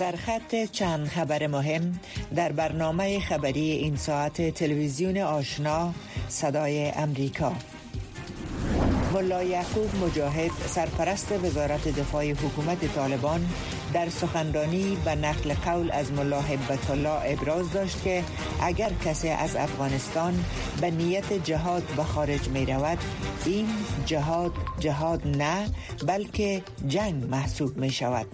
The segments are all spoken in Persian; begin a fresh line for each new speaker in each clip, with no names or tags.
سرخط چند خبر مهم در برنامه خبری این ساعت تلویزیون آشنا صدای امریکا. ملا یعقوب مجاهد سرپرست وزارت دفاع حکومت طالبان در سخنرانی به نقل قول از ملا حبت الله ابراز داشت که اگر کسی از افغانستان به نیت جهاد به خارج می رود این جهاد جهاد نه بلکه جنگ محسوب می شود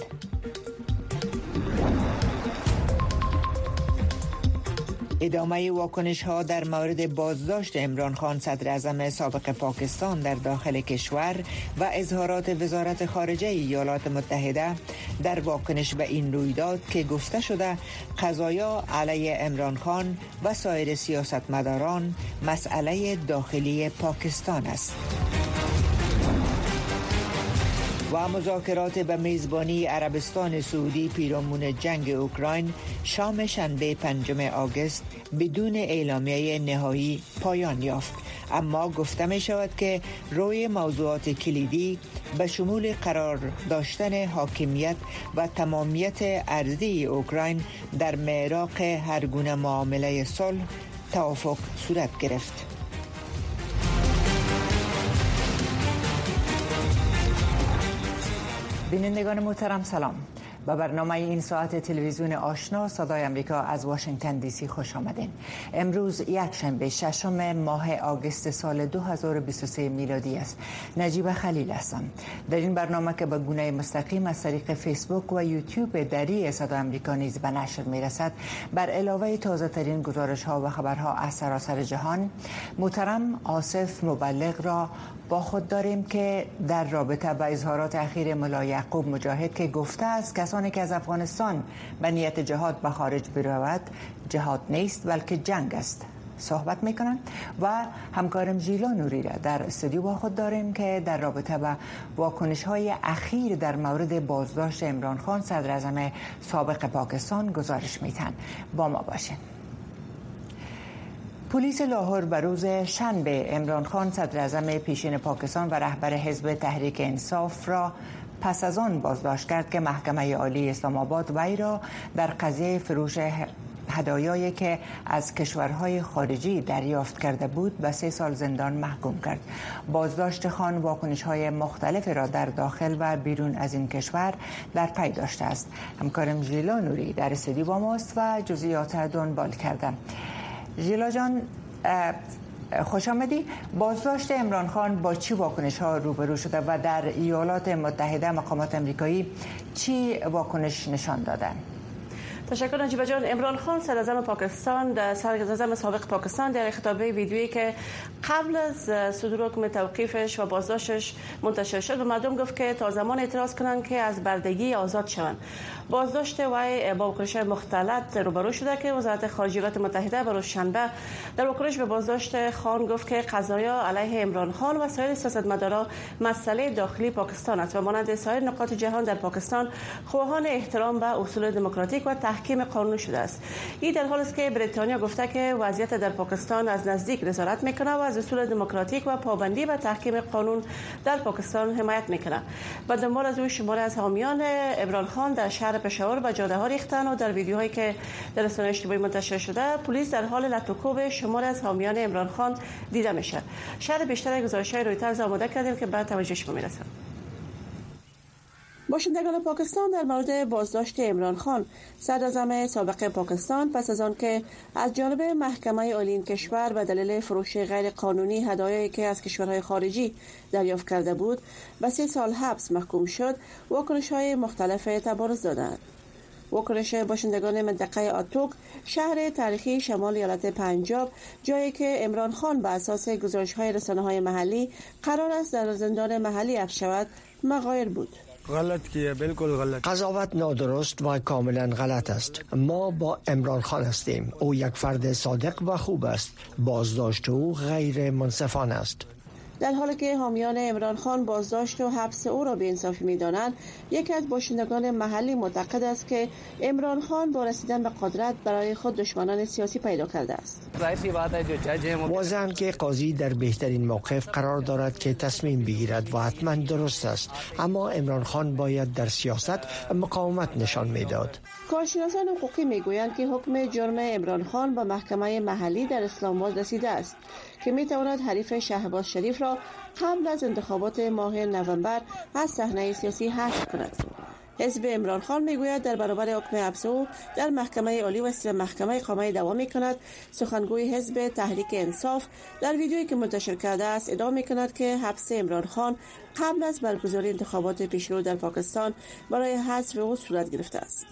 ادامه واکنش ها در مورد بازداشت امران خان صدر اعظم سابق پاکستان در داخل کشور و اظهارات وزارت خارجه ایالات متحده در واکنش به این رویداد که گفته شده قضایا علیه امران خان و سایر سیاستمداران مسئله داخلی پاکستان است. و مذاکرات به میزبانی عربستان سعودی پیرامون جنگ اوکراین شام شنبه پنجم آگست بدون اعلامیه نهایی پایان یافت. اما گفته می شود که روی موضوعات کلیدی به شمول قرار داشتن حاکمیت و تمامیت ارضی اوکراین در معراق هر گونه معامله صلح توافق صورت گرفت. بینندگان محترم سلام. به برنامه این ساعت تلویزیون آشنا صدای امریکا از واشنگتن دی سی خوش آمدین. امروز یک شنبه ششم ماه آگست سال 2023 میلادی است. نجیب خلیل هستم. در این برنامه که به گونه مستقیم از طریق فیسبوک و یوتیوب دری صدای امریکا نیز به نشر می‌رسد بر علاوه تازه ترین گزارش ها و خبرها از سراسر جهان محترم آصف مبلغ را با خود داریم که در رابطه با اظهارات اخیر ملا یعقوب مجاهد که گفته است کسانی که از افغانستان به نیت جهاد به خارج برود جهاد نیست بلکه جنگ است. صحبت می‌کنن و همکارم ژیلا نوری را در استودیو با خود داریم که در رابطه با واکنش های اخیر در مورد بازداشت عمران خان صدر اعظم سابق پاکستان گزارش میتن با ما باشین. پلیس لاهور بر روز شنبه امران خان صدر اعظم پیشین پاکستان و رهبر حزب تحریک انصاف را پس از آن بازداشت کرد که محکمه عالی اسلام آباد وی را در قضیه فروش هدایایی که از کشورهای خارجی دریافت کرده بود به سه سال زندان محکوم کرد. بازداشت خان واکنش های مختلف را در داخل و بیرون از این کشور در پی داشته است. همکارم ژیلا نوری در استودیو با ماست و جزئیات دنبال کرده. ژیلا جان خوش آمدی. بازداشت امران خان با چی واکنش ها روبرو شده و در ایالات متحده مقامات امریکایی چی واکنش نشان دادن؟
تشکر نجیب جان. امران خان صدر پاکستان در صدر سابق پاکستان در خطابه ویدیویی که قبل از صدور حکم توقیفش و بازداشتش منتشر شد به مردم گفت که تا زمان اعتراض کنند که از بردگی آزاد شوند. بازداشت وی با واکنش مختلط روبرو شده که وزارت خارجه متحده بر شنبه در واکنش به بازداشت خان گفت که قضایا علیه عمران خان و سایر سیاستمدارا مسئله داخلی پاکستان است و مانند سایر نقاط جهان در پاکستان خواهان احترام به اصول دموکراتیک و تحکیم قانون شده است. این در حالی است که بریتانیا گفته که وضعیت در پاکستان از نزدیک نظارت می‌کنه و از اصول دموکراتیک و پابندی به تحکیم قانون در پاکستان حمایت می‌کنه. و دنبال از او شماره از حامیان عمران خان در شهر پشاور و جاده ها ریختن و در ویدیوهایی که در رسانه اجتماعی منتشر شده پلیس در حال لطوکوب شمار از حامیان عمران خان دیده میشه. شهر بیشتر گزارش های رویترز آماده کردیم که بعد توجه شما باشندگان پاکستان در مورد بازداشت عمران خان. صدر سابق پاکستان پس از آنکه از جانب محکمه عالی کشور به دلیل فروش غیر قانونی هدایایی که از کشورهای خارجی دریافت کرده بود به سه سال حبس محکوم شد واکنش های مختلف تبارز دادند. واکنش باشندگان منطقه آتوک شهر تاریخی شمال ایالت پنجاب جایی که امران خان به اساس گزارش های رسانه های محلی قرار است در زندان محلی افشود شود مغایر بود.
غلط کیه؟ بالکل غلط.
قضاوت نادرست و کاملا غلط است. ما با امران خان هستیم. او یک فرد صادق و خوب است. بازداشت او غیر منصفانه است.
در حالی که حامیان عمران خان بازداشت و حبس او را به انصافی می‌دانند یکی از باشندگان محلی معتقد است که عمران خان با رسیدن به قدرت برای خود دشمنان سیاسی پیدا کرده است.
واضح که قاضی در بهترین موقف قرار دارد که تصمیم بگیرد و حتما درست است. اما عمران خان باید در سیاست مقاومت نشان می‌داد.
کارشناسان حقوقی می‌گویند که حکم جرم عمران خان به محکمه محلی در اسلام آباد رسیده است. که می تواند حریف شهباز شریف را قبل از انتخابات ماه نوامبر از صحنه سیاسی حذف کند. حزب امران خان می‌گوید در برابر حکم حبس او در محکمه عالی و محکمه اقامه دوام می کند سخنگوی حزب تحریک انصاف در ویدیویی که منتشر کرده است ادعا می کند که حبس امران خان قبل از برگزاری انتخابات پیشرو در پاکستان برای حذف او صورت گرفته است.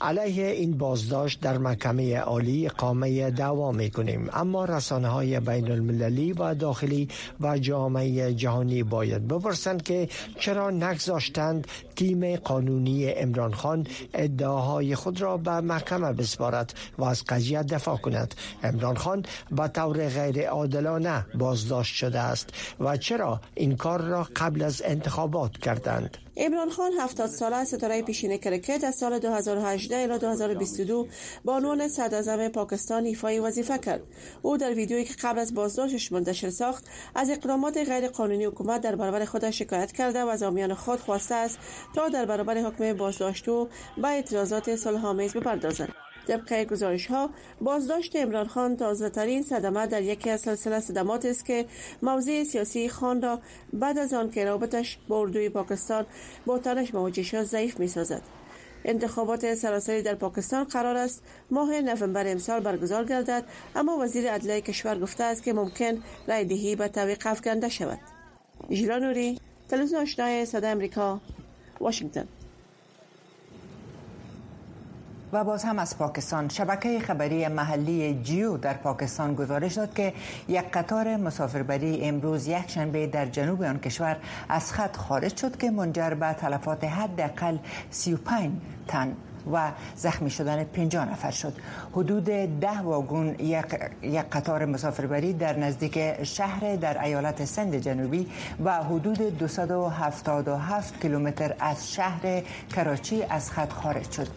علیه این بازداشت در محکمه عالی اقامه دعوا می کنیم اما رسانه های بین المللی و داخلی و جامعه جهانی باید بپرسند که چرا نگذاشتند تیم قانونی امران خان ادعاهای خود را به محکمه بسپارد و از قضیه دفاع کند. امران خان به طور غیر عادلانه بازداشت شده است و چرا این کار را قبل از انتخابات کردند؟
عمران خان 70 ساله ستاره پیشین کرکت از سال 2018 الی 2022 با عنوان صدراعظم پاکستان ایفای وظیفه کرد. او در ویدیویی که قبل از بازداشتش منتشر ساخت از اقدامات غیر قانونی حکومت در برابر خودش شکایت کرده و از آمیان خود خواسته است تا در برابر حکم بازداشت او به اعتراضات صلحآمیز بپردازند طبق گزارش ها بازداشت امران خان تازه ترین صدمه در یکی از سلسله صدمات است که موضع سیاسی خان را بعد از آن که رابطش با اردوی پاکستان با تنش مواجه شد ضعیف می سازد. انتخابات سراسری در پاکستان قرار است ماه نوامبر امسال برگزار گردد اما وزیر عدلیه کشور گفته است که ممکن رای دهی به توقف افکنده شود ژیلا تلویزیون آشنای صدا امریکا واشنگتن
و باز هم از پاکستان. شبکه خبری محلی جیو در پاکستان گزارش داد که یک قطار مسافربری امروز یک شنبه در جنوب آن کشور از خط خارج شد که منجر به تلفات حداقل 35 تن و زخمی شدن 50 نفر شد. حدود ده واگن یک, یک قطار مسافربری در نزدیک شهر در ایالت سند جنوبی و حدود 277 کیلومتر از شهر کراچی از خط خارج شد.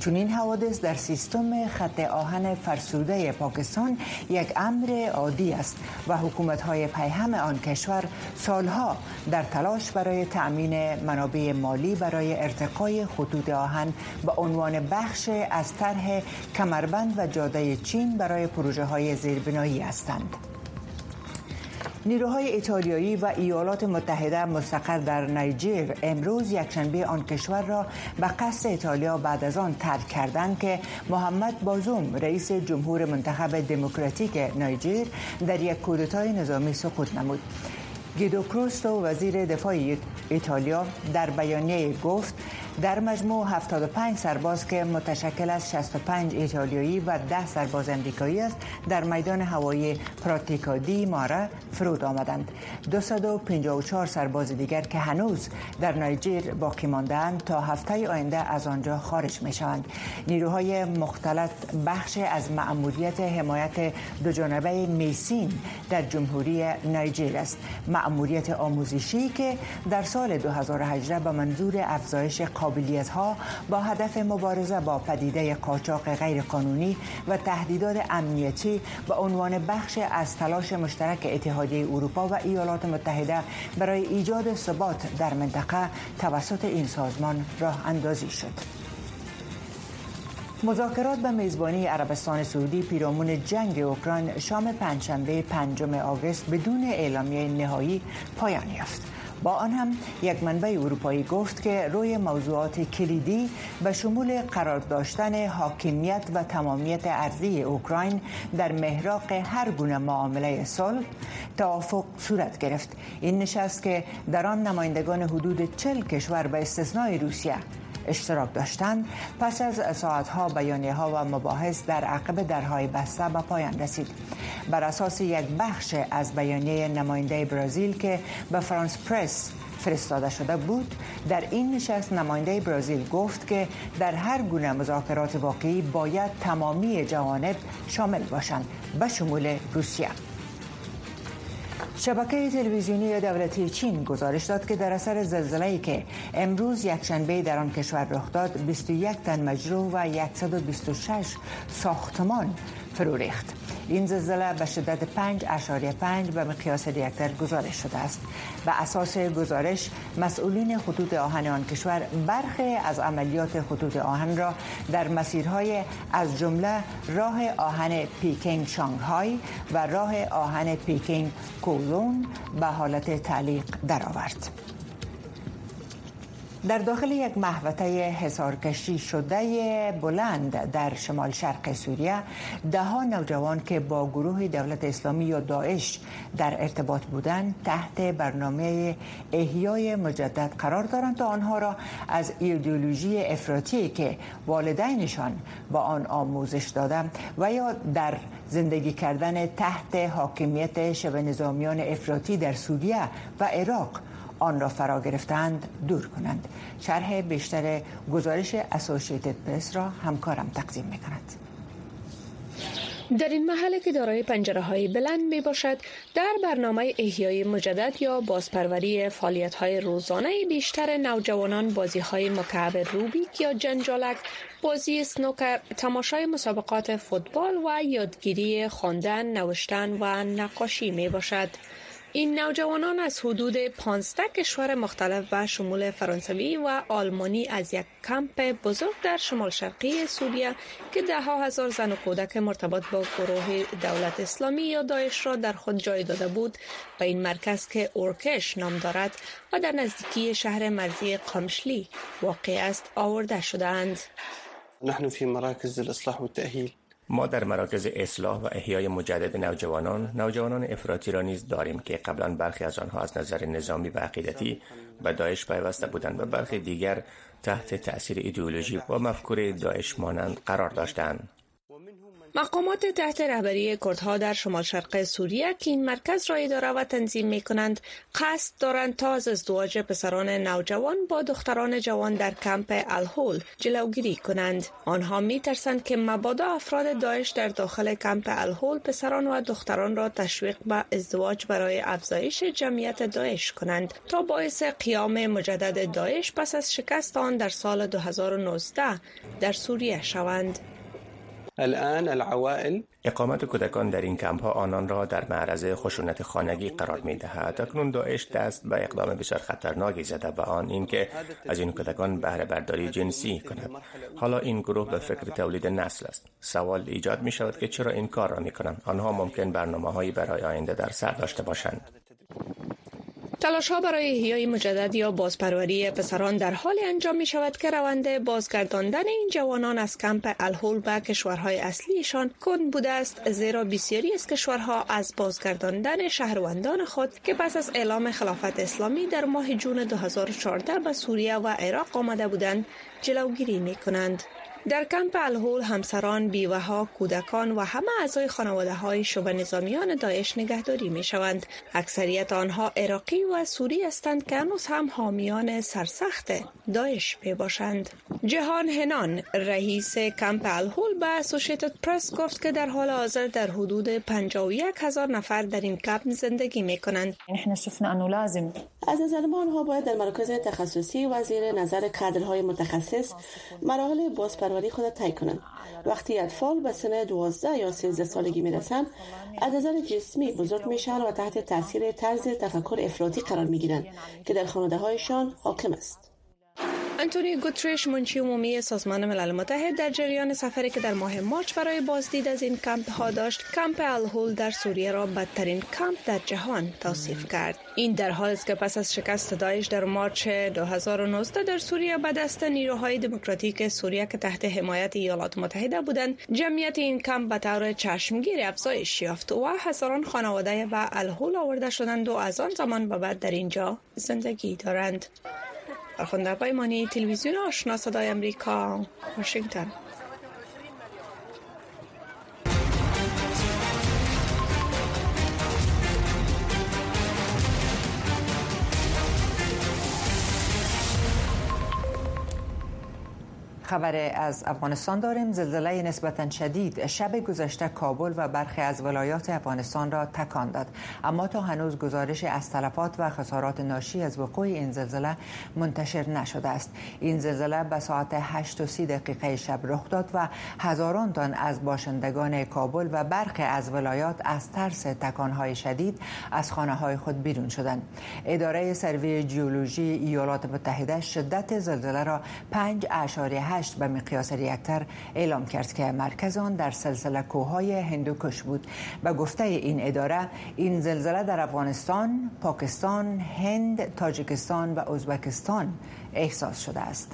چون این حوادث در سیستم خط آهن فرسوده پاکستان یک امر عادی است و حکومت های پیهم آن کشور سالها در تلاش برای تأمین منابع مالی برای ارتقای خطوط آهن به عنوان بخش از طرح کمربند و جاده چین برای پروژه های زیربنایی هستند. نیروهای ایتالیایی و ایالات متحده مستقر در نیجر امروز یکشنبه آن کشور را به قصد ایتالیا بعد از آن ترک کردند که محمد بازوم رئیس جمهور منتخب دموکراتیک نیجر در یک کودتای نظامی سقوط نمود. گیدو کروستو وزیر دفاع ایتالیا در بیانیه گفت در مجموع 75 سرباز که متشکل از 65 ایتالیایی و 10 سرباز امریکایی است در میدان هوایی پراتیکادی ماره فرود آمدند. 254 سرباز دیگر که هنوز در نایجر باقی ماندهاند تا هفته آینده از آنجا خارج می شوند نیروهای مختلط بخش از مأموریت حمایت دو جانبه میسین در جمهوری نایجر است. مأموریت آموزشی که در سال 2018 به منظور افزایش قابلیت ها با هدف مبارزه با پدیده قاچاق غیرقانونی و تهدیدات امنیتی به عنوان بخش از تلاش مشترک اتحادیه اروپا و ایالات متحده برای ایجاد ثبات در منطقه توسط این سازمان راه اندازی شد. مذاکرات به میزبانی عربستان سعودی پیرامون جنگ اوکراین شام پنجشنبه پنجم آگوست بدون اعلامیه نهایی پایان یافت. با آن هم یک منبع اروپایی گفت که روی موضوعات کلیدی به شمول قرار داشتن حاکمیت و تمامیت ارضی اوکراین در محراق هر گونه معامله صلح توافق صورت گرفت. این نشست که در آن نمایندگان حدود چل کشور به استثنای روسیه اشتراک داشتند. پس از ساعتها بیانیه ها و مباحث در عقب درهای بسته به پایان رسید. بر اساس یک بخش از بیانیه نماینده برزیل که به فرانس پرس فرستاده شده بود در این نشست نماینده برزیل گفت که در هر گونه مذاکرات واقعی باید تمامی جوانب شامل باشند. به شمول روسیه. شبکه تلویزیونی دولتی چین گزارش داد که در اثر زلزله‌ای که امروز یکشنبه در آن کشور رخ داد 21 تن مجروح و 126 ساختمان فرو ریخت این زلزله به شدت 5 اشاری 5 به مقیاس ریکتر گزارش شده است به اساس گزارش مسئولین خطوط آهن آن کشور برخی از عملیات خطوط آهن را در مسیرهایی از جمله راه آهن پیکینگ شانگهای و راه آهن پیکینگ کولون به حالت تعلیق درآورد. در داخل یک محوطه حصارکشی شده بلند در شمال شرق سوریه ده ها نوجوان که با گروه دولت اسلامی یا داعش در ارتباط بودند تحت برنامه احیای مجدد قرار دارند تا آنها را از ایدئولوژی افراطی که والدینشان با آن آموزش داده و یا در زندگی کردن تحت حاکمیت شبه نظامیان افراطی در سوریه و عراق آن را فرا گرفتند دور کنند. شرح بیشتر گزارش اسوسییتد پرس را همکارم تقدیم می کند
در این محله که دارای پنجره های بلند می باشد در برنامه احیای مجدد یا بازپروری فعالیت های روزانه بیشتر نوجوانان بازی های مکعب روبیک یا جنجالک بازی سنوکر تماشای مسابقات فوتبال و یادگیری خواندن نوشتن و نقاشی می باشد این نوجوانان از حدود 15 کشور مختلف و شمول فرانسوی و آلمانی از یک کمپ بزرگ در شمال شرقی سوریه که ده ها هزار زن و کودک مرتبط با گروه دولت اسلامی یا داعش را در خود جای داده بود و این مرکز که اورکش نام دارد و در نزدیکی شهر مرزی قمشلی واقع است آورده شدند.
نحن في مراكز الاصلاح والتأهيل
ما در مراکز اصلاح و احیای مجدد نوجوانان نوجوانان افراطی را نیز داریم که قبلا برخی از آنها از نظر نظامی و عقیدتی به داعش پیوسته بودند و برخی دیگر تحت تأثیر ایدئولوژی و مفکوره داعش مانند قرار داشتند.
مقامات تحت رهبری کردها در شمال شرق سوریه که این مرکز را اداره و تنظیم می کنند قصد دارند تا از ازدواج پسران نوجوان با دختران جوان در کمپ الهول جلوگیری کنند. آنها می ترسند که مبادا افراد داعش در داخل کمپ الهول پسران و دختران را تشویق به ازدواج برای افزایش جمعیت داعش کنند تا باعث قیام مجدد داعش پس از شکست آن در سال 2019 در سوریه شوند.
الان العوائل
اقامت کودکان در این کمپ ها آنان را در معرض خشونت خانگی قرار می دهد اکنون داعش دست به اقدام بسیار خطرناکی زده و آن اینکه از این کودکان بهره برداری جنسی کند. حالا این گروه به فکر تولید نسل است. سوال ایجاد می شود که چرا این کار را می کنند آنها ممکن برنامه هایی برای آینده در سر داشته باشند.
تلاش ها برای احیای مجدد یا بازپروری پسران در حال انجام می شود که روند بازگرداندن این جوانان از کمپ الهول به کشورهای اصلیشان کند بوده است زیرا بسیاری از کشورها از بازگرداندن شهروندان خود که پس از اعلام خلافت اسلامی در ماه جون 2014 به سوریه و عراق آمده بودند جلوگیری می کنند. در کمپ الهول همسران، بیوه کودکان و همه اعضای خانواده های شبه نظامیان داعش نگهداری می شوند. اکثریت آنها عراقی و سوری هستند که هنوز هم حامیان سرسخت داعش می باشند. جهان هنان رئیس کمپ الهول به اسوسییتد پرس گفت که در حال حاضر در حدود 51 هزار نفر در این کمپ زندگی می کنند.
از نظر ما آنها باید در مراکز تخصصی و زیر نظر کادرهای متخصص مراحل بازپروری خود طی کنند وقتی اطفال به سن 12 یا 13 سالگی می‌رسند از نظر جسمی بزرگ میشن و تحت تاثیر طرز تفکر افراطی قرار می‌گیرند که در خانواده هایشان حاکم است.
انتونی گوتریش منشی عمومی سازمان ملل متحد در جریان سفری که در ماه مارچ برای بازدید از این کمپ ها داشت کمپ الهول در سوریه را بدترین کمپ در جهان توصیف کرد. این در حالی است که پس از شکست داعش در مارچ 2019 در سوریه به دست نیروهای دموکراتیک سوریه که تحت حمایت ایالات متحده بودند جمعیت این کمپ به طور چشمگیر افزایش یافت و هزاران خانواده به الهول آورده شدند و از آن زمان به بعد در اینجا زندگی دارند. فرخنده پیمانی تلویزیون آشنا صدای امریکا واشنگتن
خبر از افغانستان داریم. زلزله نسبتا شدید شب گذشته کابل و برخی از ولایات افغانستان را تکان داد. اما تا هنوز گزارش از تلفات و خسارات ناشی از وقوع این زلزله منتشر نشده است. این زلزله به ساعت 8 و 30 دقیقه شب رخ داد و هزاران تن از باشندگان کابل و برخی از ولایات از ترس تکانهای شدید از خانه های خود بیرون شدند. اداره سروی جیولوژی ایالات متحده شدت زلزله را 5 8 به مقیاس ریکتر اعلام کرد که مرکز آن در سلسله کوههای هندوکش بود به گفته این اداره این زلزله در افغانستان، پاکستان، هند، تاجیکستان و ازبکستان احساس شده است.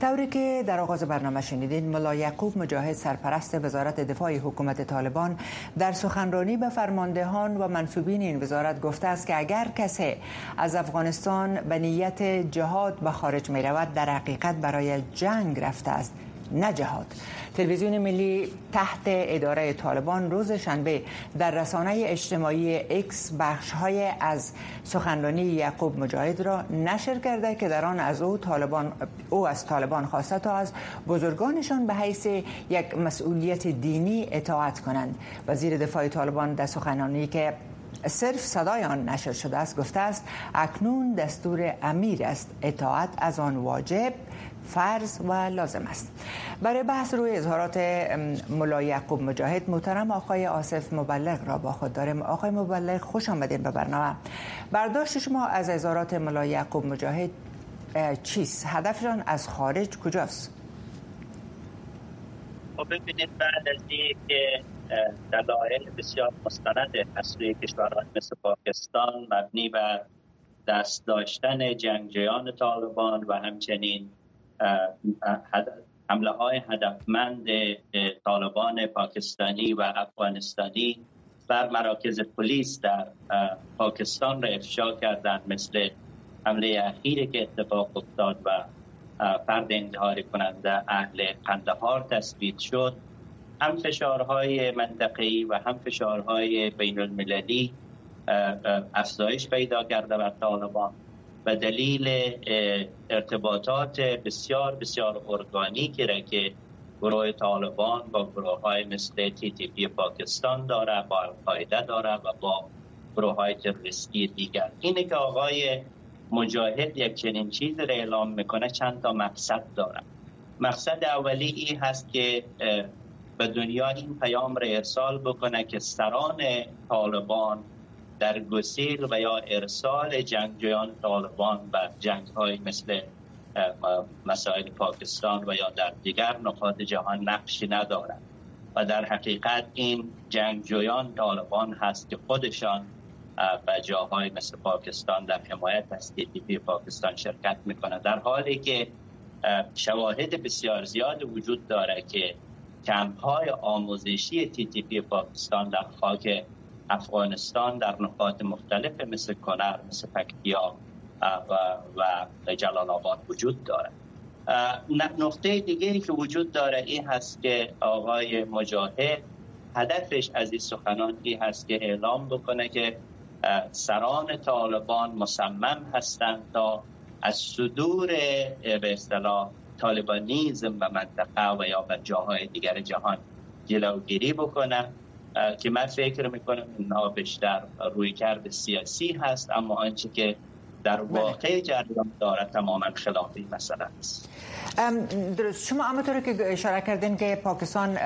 طوری که در آغاز برنامه شنیدین ملا یعقوب مجاهد سرپرست وزارت دفاع حکومت طالبان در سخنرانی به فرماندهان و منصوبین این وزارت گفته است که اگر کسی از افغانستان به نیت جهاد به خارج می رود در حقیقت برای جنگ رفته است نه جهاد. تلویزیون ملی تحت اداره طالبان روز شنبه در رسانه اجتماعی اکس بخش های از سخنرانی یعقوب مجاهد را نشر کرده که در آن از او طالبان او از طالبان خواسته تا از بزرگانشان به حیث یک مسئولیت دینی اطاعت کنند. وزیر دفاع طالبان در سخنرانی که صرف صدای آن نشر شده است گفته است اکنون دستور امیر است. اطاعت از آن واجب فرض و لازم است. برای بحث روی اظهارات ملا یعقوب مجاهد محترم آقای آصف مبلغ را با خود داریم. آقای مبلغ خوش آمدین به برنامه. برداشت شما از اظهارات ملا یعقوب مجاهد چیست؟ هدفشان از خارج کجاست؟
خب ببینید بعد از که دلایل بسیار مستند از سوی کشوران مثل پاکستان مبنی بر دست داشتن جنگجویان طالبان و همچنین حمله های هدفمند طالبان پاکستانی و افغانستانی بر مراکز پلیس در پاکستان را افشا کردند مثل حمله اخیری که اتفاق افتاد و فرد انتحاری کننده اهل قندهار تثبیت شد. هم فشارهای منطقی و هم فشارهای بین المللی افزایش پیدا کرده بر طالبان و دلیل ارتباطات بسیار بسیار ارگانیکی را که گروه طالبان با گروه های مثل تی تی پی پاکستان داره با القاعده داره و با گروه های تروریستی دیگر. اینه که آقای مجاهد یک چنین چیز را اعلام می‌کنه چند تا مقصد داره. مقصد اولی این هست که به دنیا این پیام را ارسال بکنه که سران طالبان در گسیل و یا ارسال جنگجویان طالبان و جنگ های مثل مسائل پاکستان و یا در دیگر نقاط جهان نقشی ندارند. و در حقیقت این جنگجویان طالبان هست که خودشان به جاهای مثل پاکستان در حمایت از تی پاکستان شرکت می‌کنه. در حالی که شواهد بسیار زیاد وجود داره که کمپ های آموزشی تی پاکستان در خاک افغانستان در نقاط مختلف مثل کنر مثل پکتیا و, و جلال آباد وجود داره نقطه دیگری که وجود داره این هست که آقای مجاهد هدفش از این سخنان این هست که اعلام بکنه که سران طالبان مصمم هستند تا از صدور به اصطلاح طالبانیزم و منطقه و یا به جاهای دیگر جهان جلوگیری بکنه که من فکر می‌کنم اینها بیشتر روی کرد سیاسی هست اما آنچه که در واقع جریان داره تماما خلافی مسئله است.
درست. شما همونطوری که اشاره کردین که پاکستان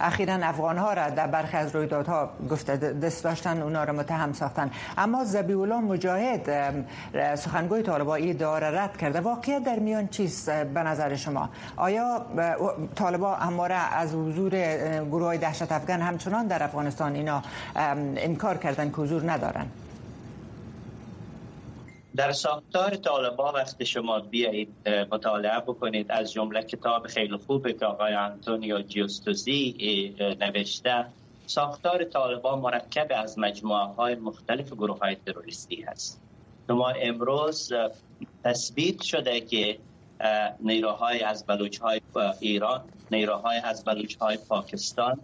اخیرا افغان ها را در برخی از رویدادها گفته دست داشتن اونا را متهم ساختن. اما زبی الله مجاهد سخنگوی طالبایی داره رد کرده. واقعیت در میان چیست به نظر شما؟ آیا طالبا همواره از حضور گروه های دهشت افغان همچنان در افغانستان اینا انکار کردن که حضور ندارن؟
در ساختار طالبا وقتی شما بیایید مطالعه بکنید. از جمله کتاب خیلی خوبه که آقای انتونیو جیوستوزی نوشته. ساختار طالبا مرکب از مجموعه های مختلف گروه های تروریستی هست. شما امروز تثبیت شده که نیروهای از بلوچ های ایران نیروهای از بلوچ های پاکستان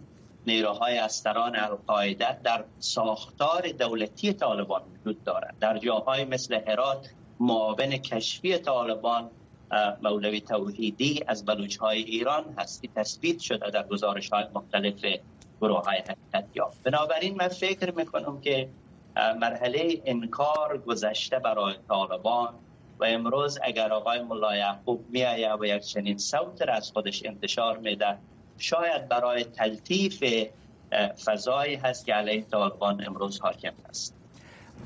نیروهای از سران القاعده در ساختار دولتی طالبان وجود دارد در جاهای مثل هرات معاون کشفی طالبان مولوی توحیدی از بلوچ های ایران هستی تثبیت شده در گزارش های مختلف گروه های حقیقت یا بنابراین من فکر می‌کنم که مرحله انکار گذشته برای طالبان و امروز اگر آقای ملا یعقوب میآید و یک چنین صوت را از خودش انتشار میده شاید برای تلطیف فضایی هست که علیه طالبان امروز حاکم است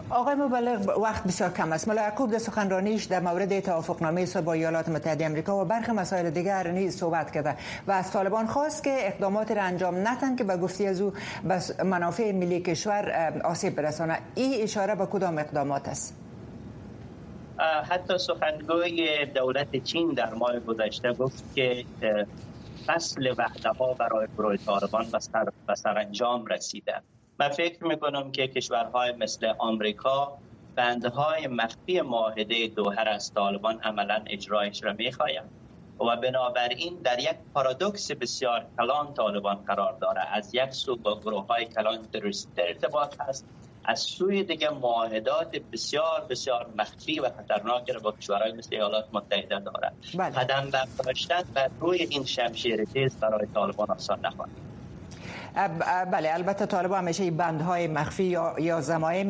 آقای مبلغ وقت بسیار کم است. ملا یعقوب در سخنرانیش در مورد توافقنامه صلح با ایالات متحده آمریکا و برخی مسائل دیگر نیز صحبت کرده و از طالبان خواست که اقدامات را انجام نتن که به گفتی از او بس منافع ملی کشور آسیب برسانه. این اشاره به کدام اقدامات است؟
حتی سخنگوی دولت چین در ماه گذشته گفت که فصل وحده ها برای گروه طالبان به سرانجام رسیده. من فکر می‌کنم که کشورهای مثل آمریکا بندهای مخفی معاهده دوهر از طالبان عملا اجرایش را می‌خواهند و بنابراین در یک پارادوکس بسیار کلان طالبان قرار داره از یک سو با گروه های کلان تروریست ارتباط هست. از سوی دیگه معاهدات بسیار بسیار مخفی و خطرناک را با کشورهای مثل ایالات متحده دارد بله. قدم برداشتن بر روی این شمشیر تیز برای طالبان آسان نخواهد
بله البته طالبان همیشه بندهای مخفی یا, یا زمایم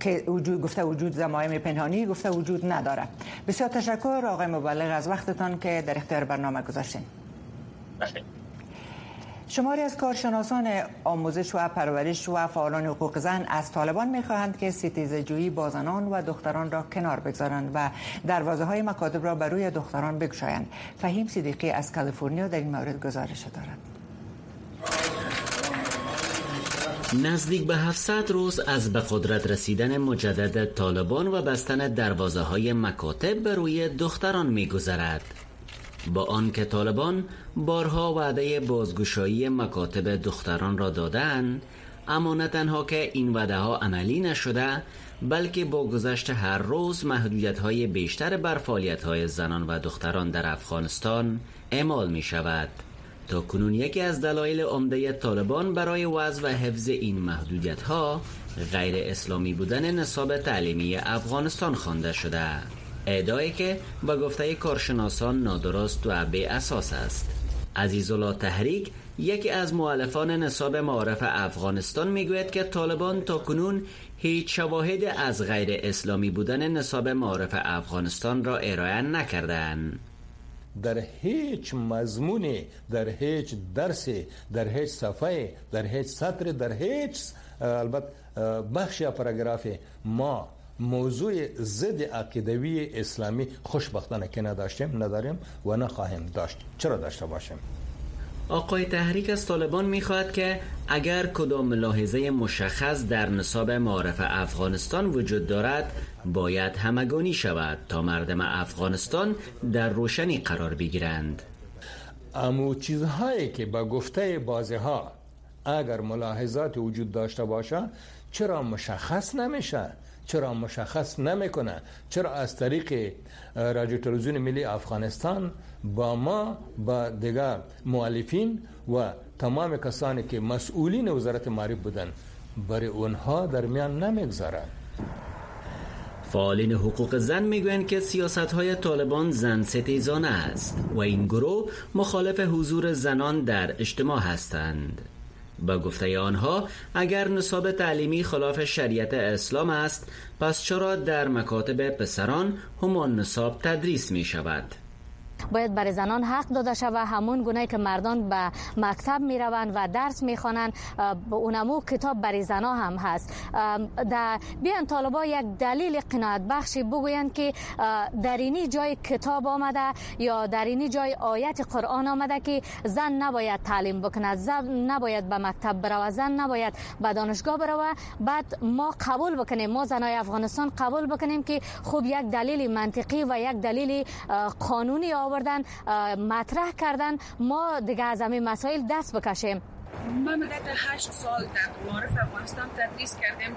که وجود گفته وجود زمایم پنهانی گفته وجود نداره بسیار تشکر آقای مبلغ از وقتتان که در اختیار برنامه گذاشتین بله. شماری از کارشناسان آموزش و پرورش و فعالان حقوق زن از طالبان می‌خواهند که ستیزه جویی با زنان و دختران را کنار بگذارند و دروازه های مکاتب را بر روی دختران بگشایند. فهیم صدیقی از کالیفرنیا در این مورد گزارش دارد.
نزدیک به 700 روز از به قدرت رسیدن مجدد طالبان و بستن دروازه های مکاتب به روی دختران میگذرد. با آنکه طالبان بارها وعده بازگشایی مکاتب دختران را دادند اما نه تنها که این وعده ها عملی نشده بلکه با گذشت هر روز محدودیت های بیشتر بر فعالیت های زنان و دختران در افغانستان اعمال می شود تا کنون یکی از دلایل عمده طالبان برای وضع و حفظ این محدودیت ها غیر اسلامی بودن نصاب تعلیمی افغانستان خوانده شده. ادعایی که با گفته کارشناسان نادرست و به اساس است عزیزالله تحریک یکی از معلفان نصاب معارف افغانستان می‌گوید که طالبان تا کنون هیچ شواهد از غیر اسلامی بودن نصاب معارف افغانستان را ارائه نکردند.
در هیچ مضمونی در هیچ درسی در هیچ صفحه در هیچ سطر در هیچ البته بخش یا پاراگراف ما موضوع ضد عقیدوی اسلامی خوشبختانه که نداشتیم نداریم و نخواهیم داشت. چرا داشته باشیم؟
آقای تحریک از طالبان می‌خواهد که اگر کدام ملاحظه مشخص در نصاب معارف افغانستان وجود دارد باید همگانی شود تا مردم افغانستان در روشنی قرار بگیرند.
امو چیزهایی که با گفته بازه ها اگر ملاحظات وجود داشته باشه چرا مشخص نمیشه چرا مشخص نمی‌کنه؟ چرا از طریق رادیو تلویزیون ملی افغانستان با ما با دیگر مؤلفین و تمام کسانی که مسئولین وزارت معرف بودن برای اونها در میان نمی‌گذارن
فعالین حقوق زن می‌گویند که سیاست های طالبان زن ستیزانه است و این گروه مخالف حضور زنان در اجتماع هستند. با گفته آنها اگر نصاب تعلیمی خلاف شریعت اسلام است پس چرا در مکاتب پسران همان نصاب تدریس می شود؟
باید برای زنان حق داده شود همون گونه که مردان به مکتب می روند و درس می خوانند اونمو کتاب برای زنان هم هست. در بیان طالبا یک دلیل قناعت بخشی بگویند که در اینی جای کتاب آمده یا در اینی جای آیت قرآن آمده که زن نباید تعلیم بکند. زن نباید به مکتب بروه زن نباید به دانشگاه بروه بعد ما قبول بکنیم ما زنای افغانستان قبول بکنیم که خوب یک دلیل منطقی و یک دلیل قانونی آوردن مطرح کردن. ما دیگه از همین مسائل دست بکشیم.
ما مدت هشت سال در معارف افغانستان تدریس کردیم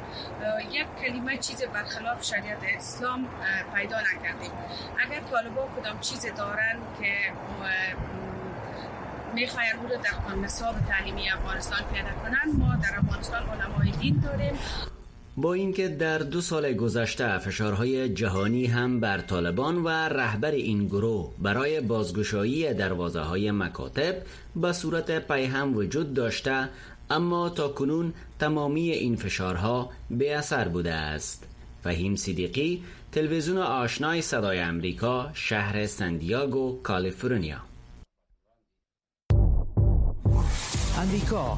یک کلمه چیز برخلاف شریعت اسلام پیدا نکردیم. اگر طالبا کدام چیز دارن که می‌خواین رو در نصاب تعلیمی افغانستان پیدا کنن ما در افغانستان علمای دین داریم.
با اینکه در دو سال گذشته فشارهای جهانی هم بر طالبان و رهبر این گروه برای بازگشایی دروازه های مکاتب به صورت پیهم وجود داشته اما تا کنون تمامی این فشارها به اثر بوده است. فهیم صدیقی تلویزیون آشنای صدای امریکا شهر سندیاگو کالیفرنیا.
امریکا.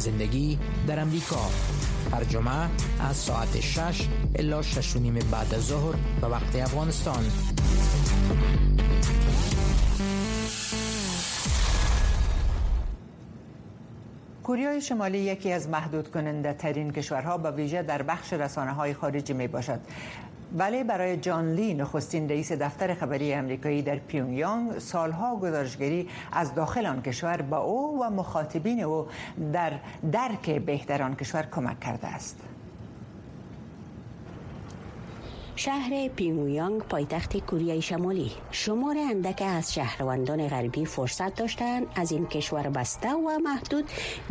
زندگی در امریکا. هر جمعه از ساعت 6 الا 6 نیم بعد از ظهر به وقت افغانستان.
کوریای شمالی یکی از محدود کننده ترین کشورها به ویژه در بخش رسانه های خارجی می باشد ولی برای جان لی نخستین رئیس دفتر خبری امریکایی در پیونگیانگ سالها گزارشگری از داخل آن کشور با او و مخاطبین او در درک بهتر آن کشور کمک کرده است.
شهر پیونگیانگ پایتخت کره شمالی. شمار اندک از شهروندان غربی فرصت داشتند از این کشور بسته و محدود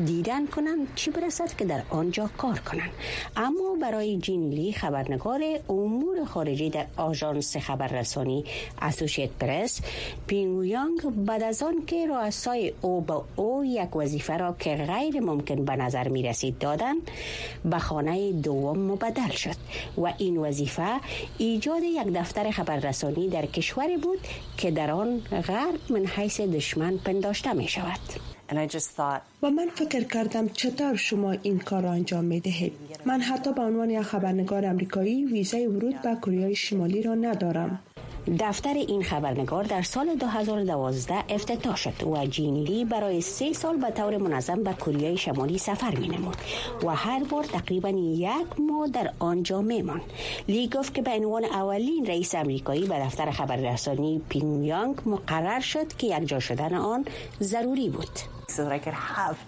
دیدن کنند چی برسد که در آنجا کار کنند اما برای جین لی خبرنگار امور خارجی در آژانس خبررسانی اسوشیت پرس پیونگیانگ بعد از آن که رؤسای او با او یک وظیفه را که غیر ممکن به نظر می رسید دادند به خانه دوم مبدل شد و این وظیفه ایجاد یک دفتر خبررسانی در کشوری بود که در آن غرب من حیث دشمن پنداشته می شود.
و من فکر کردم چطور شما این کار را انجام می دهید. من حتی به عنوان یک خبرنگار امریکایی ویزای ورود به کره شمالی را ندارم.
دفتر این خبرنگار در سال 2012 افتتاح شد و جین لی برای سه سال به طور منظم به کره شمالی سفر می نمود و هر بار تقریبا یک ماه در آنجا می ماند. لی گفت که به عنوان اولین رئیس امریکایی به دفتر خبررسانی پینگیانگ مقرر شد که یک جا شدن آن ضروری بود.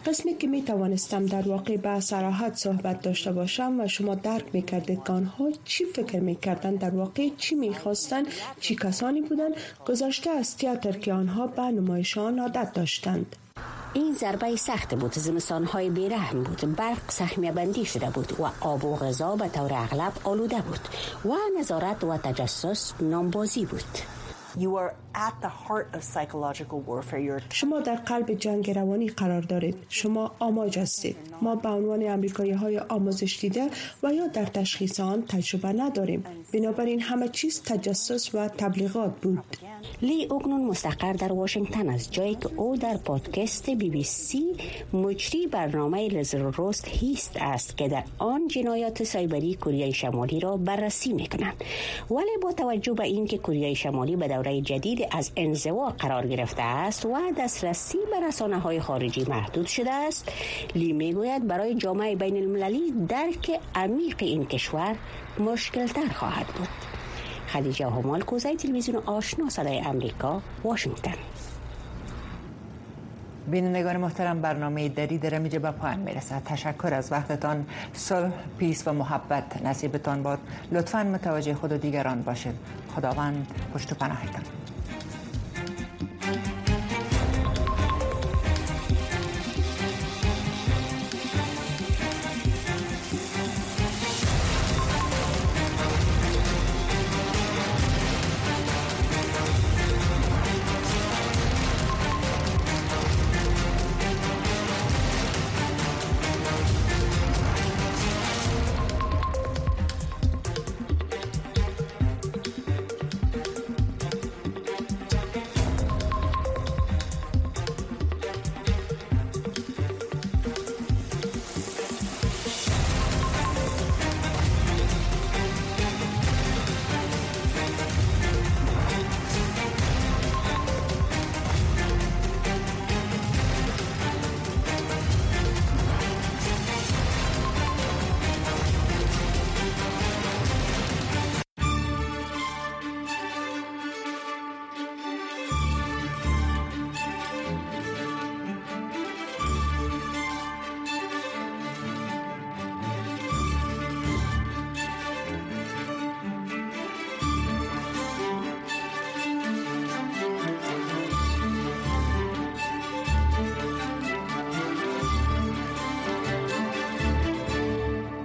قسمی که می توانستم در واقع به سراحت صحبت داشته باشم و شما درک می کردید که آنها چی فکر می کردن در واقع چی می خواستن چی کسانی بودند. گذاشته از تیاتر که آنها به نمایشان عادت داشتند.
این ضربه سخت بود زمستان های بیرحم بود برق سهمیه بندی شده بود و آب و غذا به طور اغلب آلوده بود و نظارت و تجسس نامبازی بود.
شما در قلب جنگ روانی قرار دارید. شما آماج هستید. ما به عنوان امریکایی های آموزش دیده و یا در تشخیص آن تجربه نداریم. بنابراین همه چیز تجسس و تبلیغات بود.
لی اکنون مستقر در واشنگتن است جایی که او در پادکست بی بی سی مجری برنامه لزر روست هیست است که در آن جنایات سایبری کره شمالی را بررسی می کنند ولی با توجه به اینکه کره شمالی به دوره جدید از انزوا قرار گرفته است و دسترسی به رسانه های خارجی محدود شده است. لی می گوید برای جامعه بین المللی درک عمیق این کشور مشکل تر خواهد بود. خدیجه همال کوزه تلویزیون آشنا صدای امریکا واشنگتن.
بینندگان محترم برنامه دری در میجه به پایان می‌رسد. تشکر از وقتتان. صلح پیس و محبت نصیبتان باد. لطفا متوجه خود و دیگران باشید. خداوند پشت و پناهتان.